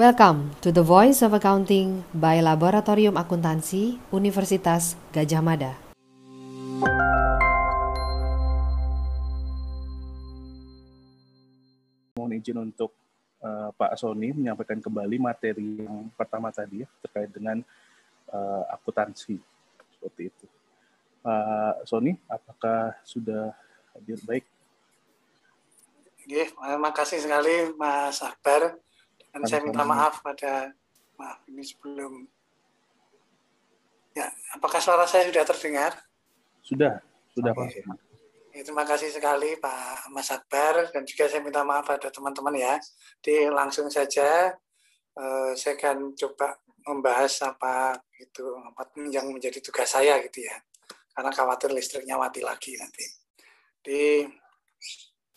Welcome to the Voice of Accounting by Laboratorium Akuntansi Universitas Gajah Mada. Mohon izin untuk uh, Pak Sony menyampaikan kembali materi yang pertama tadi ya terkait dengan uh, akuntansi seperti itu. Pak Sony, apakah sudah hadir baik? Oke, terima kasih sekali Mas Akbar. Dan saya minta maaf pada maaf ini sebelum ya apakah suara saya sudah terdengar? Sudah, sudah Pak. Ya, terima kasih sekali Pak Mas Akbar dan juga saya minta maaf pada teman-teman ya. Jadi langsung saja eh, saya akan coba membahas apa itu apa yang menjadi tugas saya gitu ya. Karena khawatir listriknya mati lagi nanti. Di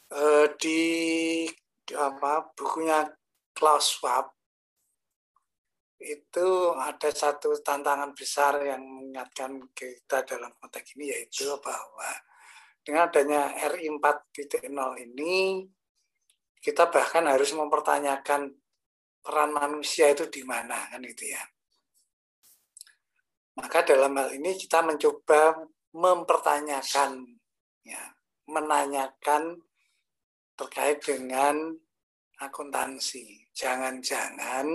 eh, di apa bukunya Klaus Schwab itu ada satu tantangan besar yang mengingatkan kita dalam konteks ini yaitu bahwa dengan adanya RI 4.0 ini kita bahkan harus mempertanyakan peran manusia itu di mana kan itu ya. Maka dalam hal ini kita mencoba mempertanyakan ya, menanyakan terkait dengan akuntansi. Jangan-jangan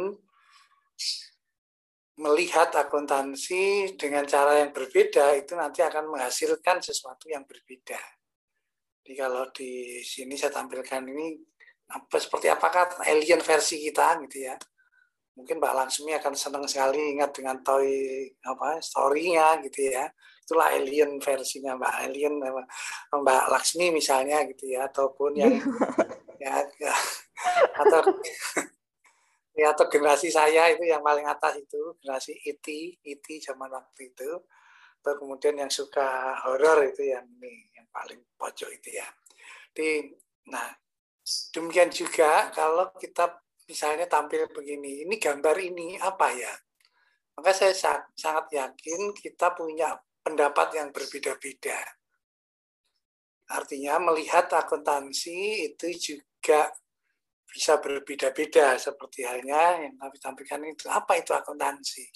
melihat akuntansi dengan cara yang berbeda itu nanti akan menghasilkan sesuatu yang berbeda. Jadi kalau di sini saya tampilkan ini apa seperti apakah alien versi kita gitu ya. Mungkin Mbak Lansmi akan senang sekali ingat dengan toy apa story-nya gitu ya. Itulah alien versinya Mbak Alien Mbak Laksmi misalnya gitu ya ataupun yang ya, ya atau ya atau generasi saya itu yang paling atas itu generasi IT IT zaman waktu itu. Atau kemudian yang suka horor itu yang ini yang paling pojok itu ya. Di nah demikian juga kalau kita misalnya tampil begini ini gambar ini apa ya? Maka saya sangat yakin kita punya pendapat yang berbeda-beda. Artinya melihat akuntansi itu juga bisa berbeda-beda seperti halnya yang kami tampilkan itu. Apa itu akuntansi?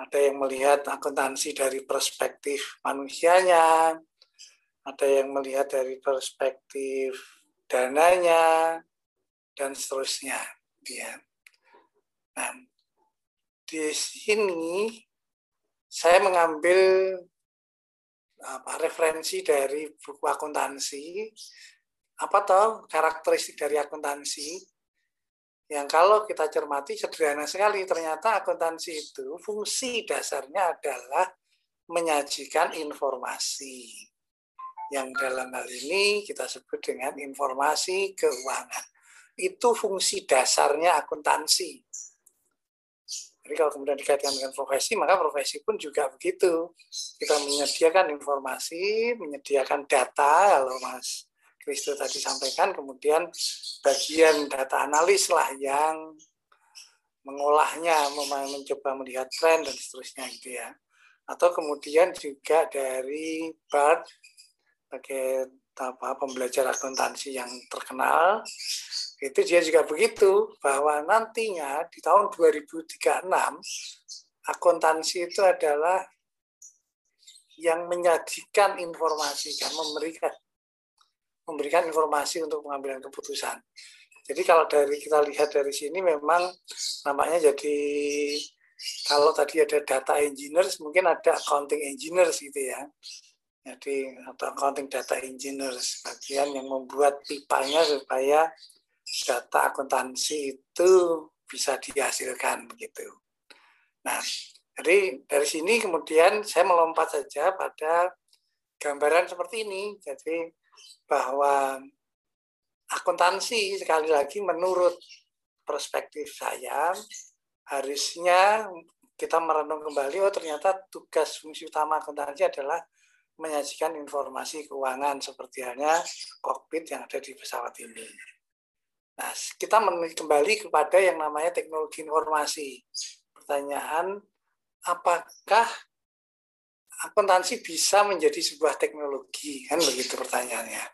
Ada yang melihat akuntansi dari perspektif manusianya ada yang melihat dari perspektif dananya dan seterusnya. Dia nah di sini saya mengambil apa referensi dari buku akuntansi apa toh karakteristik dari akuntansi yang kalau kita cermati sederhana sekali ternyata akuntansi itu fungsi dasarnya adalah menyajikan informasi. Yang dalam hal ini kita sebut dengan informasi keuangan. Itu fungsi dasarnya akuntansi. Jadi kalau kemudian dikaitkan dengan profesi, maka profesi pun juga begitu. Kita menyediakan informasi, menyediakan data, kalau Mas Kristo tadi sampaikan, kemudian bagian data analis lah yang mengolahnya, mencoba melihat tren dan seterusnya gitu ya. Atau kemudian juga dari BART sebagai apa pembelajar akuntansi yang terkenal itu dia juga begitu bahwa nantinya di tahun 2036 akuntansi itu adalah yang menyajikan informasi kan memberikan memberikan informasi untuk pengambilan keputusan. Jadi kalau dari kita lihat dari sini memang namanya jadi kalau tadi ada data engineers mungkin ada accounting engineers gitu ya. Jadi atau accounting data engineers bagian yang membuat pipanya supaya data akuntansi itu bisa dihasilkan begitu. Nah, jadi dari sini kemudian saya melompat saja pada gambaran seperti ini. Jadi bahwa akuntansi sekali lagi menurut perspektif saya harusnya kita merenung kembali oh ternyata tugas fungsi utama akuntansi adalah menyajikan informasi keuangan seperti halnya kokpit yang ada di pesawat ini. Nah, kita kembali kepada yang namanya teknologi informasi. Pertanyaan, apakah akuntansi bisa menjadi sebuah teknologi kan begitu pertanyaannya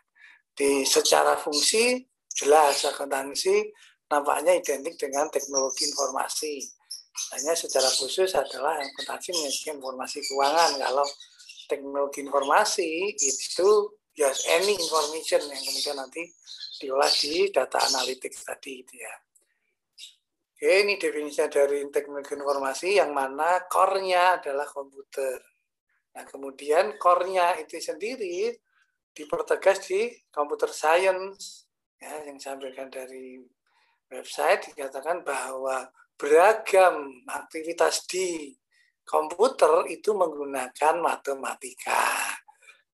di secara fungsi jelas akuntansi nampaknya identik dengan teknologi informasi. Hanya secara khusus adalah akuntansi menyajikan informasi keuangan. Kalau teknologi informasi itu just any information yang kemudian nanti diolah di data analytics tadi itu ya. Oke, ini definisinya dari teknologi informasi yang mana core-nya adalah komputer. Nah, kemudian core-nya itu sendiri dipertegas di computer science ya yang disampaikan dari website dikatakan bahwa beragam aktivitas di komputer itu menggunakan matematika.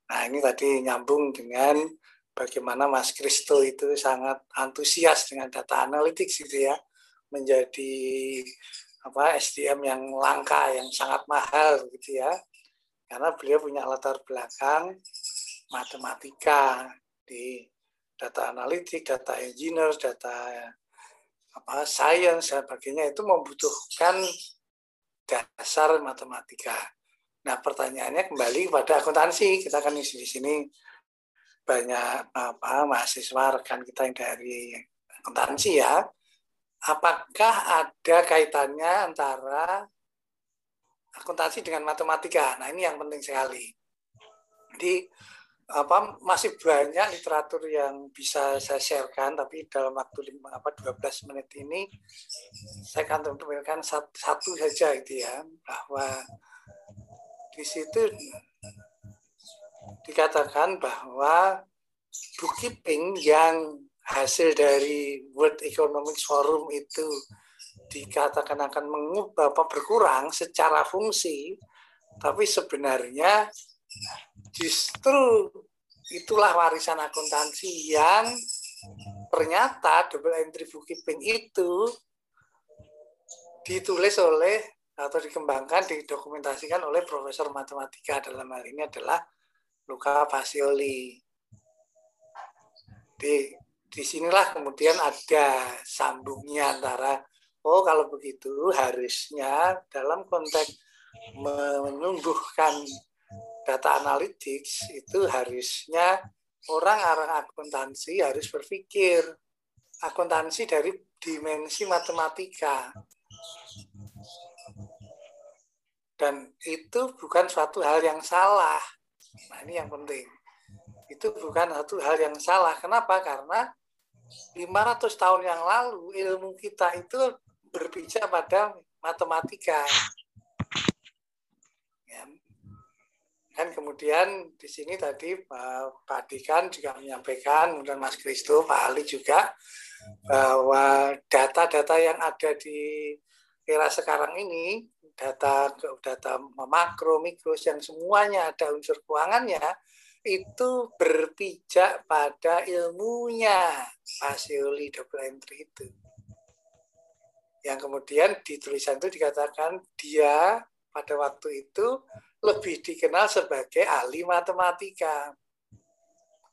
Nah, ini tadi nyambung dengan bagaimana Mas Kristo itu sangat antusias dengan data analytics gitu ya, menjadi apa SDM yang langka, yang sangat mahal gitu ya. Karena beliau punya latar belakang matematika di data analitik, data engineer, data apa science dan sebagainya itu membutuhkan dasar matematika. Nah, pertanyaannya kembali pada akuntansi. Kita kan di sini banyak apa mahasiswa rekan kita yang dari akuntansi ya. Apakah ada kaitannya antara akuntansi dengan matematika? Nah, ini yang penting sekali. Jadi apa masih banyak literatur yang bisa saya sharekan tapi dalam waktu lima apa 12 menit ini saya akan tampilkan satu, satu saja itu ya bahwa di situ dikatakan bahwa bookkeeping yang hasil dari World Economic Forum itu dikatakan akan mengubah apa berkurang secara fungsi tapi sebenarnya justru itulah warisan akuntansi yang ternyata double entry bookkeeping itu ditulis oleh atau dikembangkan, didokumentasikan oleh profesor matematika dalam hal ini adalah Luca Pacioli. Di di sinilah kemudian ada sambungnya antara oh kalau begitu harusnya dalam konteks menumbuhkan data analytics itu harusnya orang arah akuntansi harus berpikir akuntansi dari dimensi matematika. Dan itu bukan suatu hal yang salah. Nah, ini yang penting. Itu bukan satu hal yang salah. Kenapa? Karena 500 tahun yang lalu ilmu kita itu berbicara pada matematika. Dan kemudian di sini tadi Pak Dikan juga menyampaikan, kemudian Mas Kristo, Pak Ali juga, bahwa data-data yang ada di era sekarang ini, data data makro, mikro, yang semuanya ada unsur keuangannya, itu berpijak pada ilmunya Pasioli double entry itu. Yang kemudian di tulisan itu dikatakan dia pada waktu itu lebih dikenal sebagai ahli matematika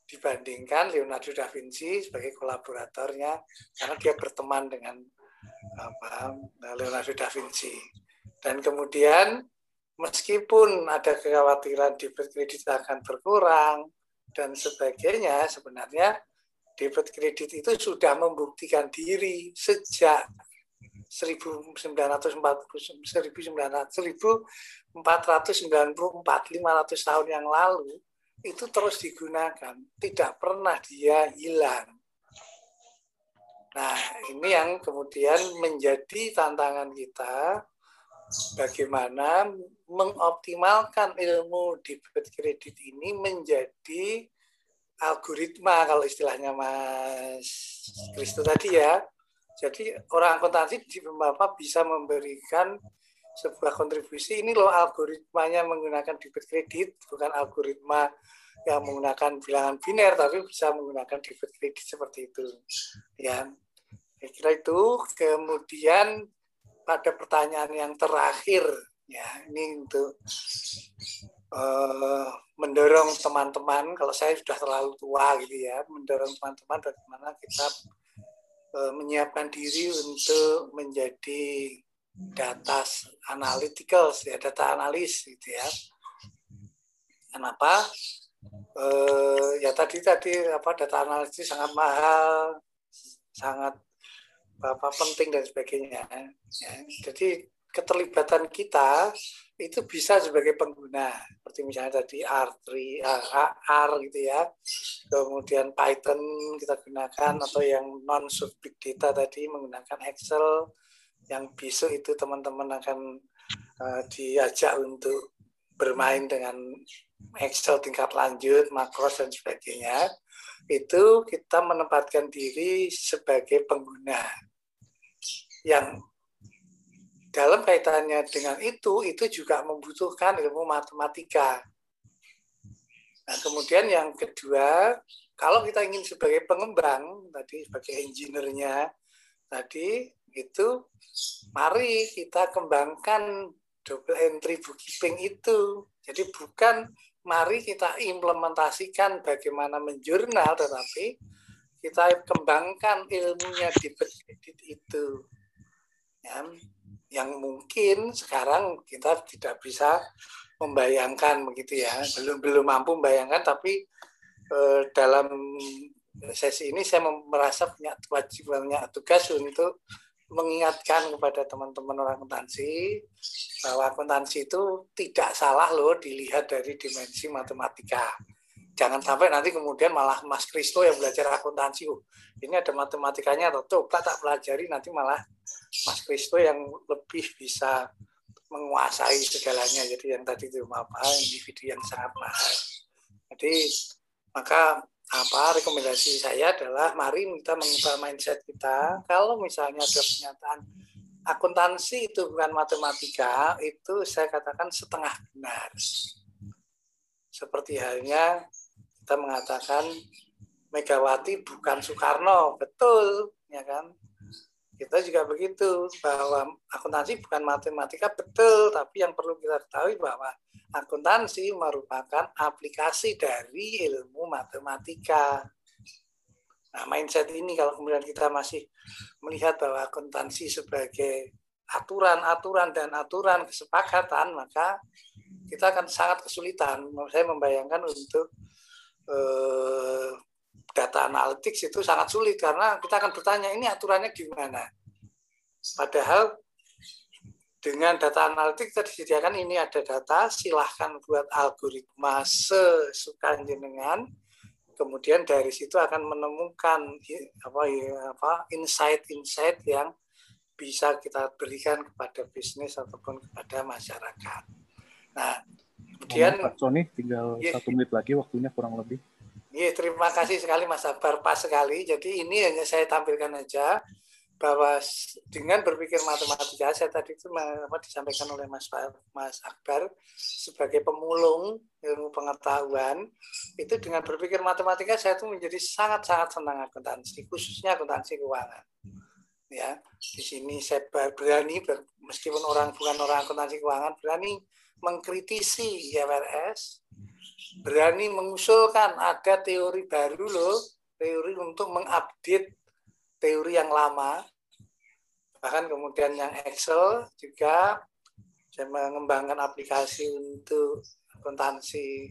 dibandingkan Leonardo da Vinci sebagai kolaboratornya karena dia berteman dengan apa, Leonardo da Vinci. Dan kemudian meskipun ada kekhawatiran debit kredit akan berkurang dan sebagainya, sebenarnya debit kredit itu sudah membuktikan diri sejak 1940 1900 1494 500 tahun yang lalu itu terus digunakan. Tidak pernah dia hilang. Nah ini yang kemudian menjadi tantangan kita bagaimana mengoptimalkan ilmu debit kredit ini menjadi algoritma kalau istilahnya Mas Kristo tadi ya jadi orang akuntansi di Bapak bisa memberikan sebuah kontribusi. Ini loh algoritmanya menggunakan debit kredit, bukan algoritma yang menggunakan bilangan biner, tapi bisa menggunakan debit kredit seperti itu. Ya, saya kira itu. Kemudian pada pertanyaan yang terakhir, ya ini untuk uh, mendorong teman-teman. Kalau saya sudah terlalu tua gitu ya, mendorong teman-teman bagaimana kita menyiapkan diri untuk menjadi data analytical ya data analis gitu ya kenapa eh, ya tadi tadi apa data analis sangat mahal sangat apa penting dan sebagainya. Ya. Jadi keterlibatan kita itu bisa sebagai pengguna. Seperti misalnya tadi R3 R gitu ya. Kemudian Python kita gunakan atau yang non sub big data tadi menggunakan Excel. Yang besok itu teman-teman akan uh, diajak untuk bermain dengan Excel tingkat lanjut, makros dan sebagainya, itu kita menempatkan diri sebagai pengguna. Yang dalam kaitannya dengan itu, itu juga membutuhkan ilmu matematika. Nah, kemudian yang kedua, kalau kita ingin sebagai pengembang, tadi sebagai engineer-nya, tadi itu mari kita kembangkan double entry bookkeeping itu. Jadi bukan mari kita implementasikan bagaimana menjurnal, tetapi kita kembangkan ilmunya di itu. Ya, yang mungkin sekarang kita tidak bisa membayangkan begitu ya. Belum belum mampu membayangkan tapi eh, dalam sesi ini saya merasa punya kewajiban punya tugas untuk mengingatkan kepada teman-teman orang akuntansi bahwa akuntansi itu tidak salah loh dilihat dari dimensi matematika jangan sampai nanti kemudian malah Mas Kristo yang belajar akuntansi. Oh, ini ada matematikanya atau coba tak pelajari nanti malah Mas Kristo yang lebih bisa menguasai segalanya. Jadi yang tadi itu apa individu yang sangat mahal. Jadi maka apa rekomendasi saya adalah mari kita mengubah mindset kita. Kalau misalnya ada pernyataan akuntansi itu bukan matematika itu saya katakan setengah benar. Seperti halnya kita mengatakan Megawati bukan Soekarno, betul, ya kan? Kita juga begitu bahwa akuntansi bukan matematika betul, tapi yang perlu kita ketahui bahwa akuntansi merupakan aplikasi dari ilmu matematika. Nah, mindset ini kalau kemudian kita masih melihat bahwa akuntansi sebagai aturan-aturan dan aturan kesepakatan, maka kita akan sangat kesulitan. Saya membayangkan untuk eh, data analytics itu sangat sulit karena kita akan bertanya ini aturannya gimana. Padahal dengan data analitik kita disediakan ini ada data, silahkan buat algoritma sesuka jenengan. Kemudian dari situ akan menemukan apa apa insight-insight yang bisa kita berikan kepada bisnis ataupun kepada masyarakat. Nah, Kemudian Pak Sony tinggal ya, satu menit lagi waktunya kurang lebih. Iya, terima kasih sekali Mas Akbar, pas sekali. Jadi ini hanya saya tampilkan aja bahwa dengan berpikir matematika, saya tadi itu disampaikan oleh Mas Mas Akbar sebagai pemulung ilmu pengetahuan, itu dengan berpikir matematika saya itu menjadi sangat-sangat senang akuntansi, khususnya akuntansi keuangan. Ya, di sini saya berani, meskipun orang bukan orang akuntansi keuangan, berani mengkritisi IFRS, berani mengusulkan ada teori baru loh, teori untuk mengupdate teori yang lama, bahkan kemudian yang Excel juga saya mengembangkan aplikasi untuk akuntansi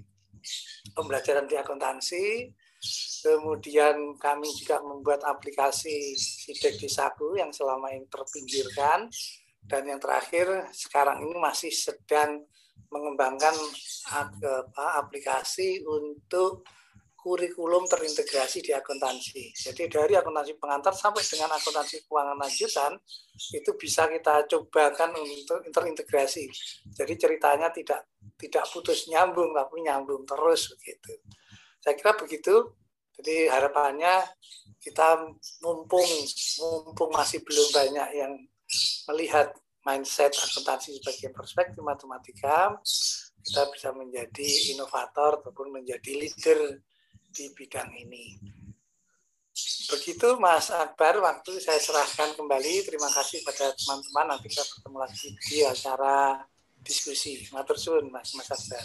pembelajaran di akuntansi. Kemudian kami juga membuat aplikasi sidik di saku yang selama ini terpinggirkan. Dan yang terakhir sekarang ini masih sedang mengembangkan aplikasi untuk kurikulum terintegrasi di akuntansi. Jadi dari akuntansi pengantar sampai dengan akuntansi keuangan lanjutan itu bisa kita cobakan untuk terintegrasi. Jadi ceritanya tidak tidak putus nyambung tapi nyambung terus begitu. Saya kira begitu. Jadi harapannya kita mumpung mumpung masih belum banyak yang melihat mindset akuntansi sebagai perspektif matematika, kita bisa menjadi inovator ataupun menjadi leader di bidang ini. Begitu Mas Akbar, waktu saya serahkan kembali. Terima kasih pada teman-teman. Nanti kita bertemu lagi di acara diskusi. Matur suwun Mas Mas Akbar.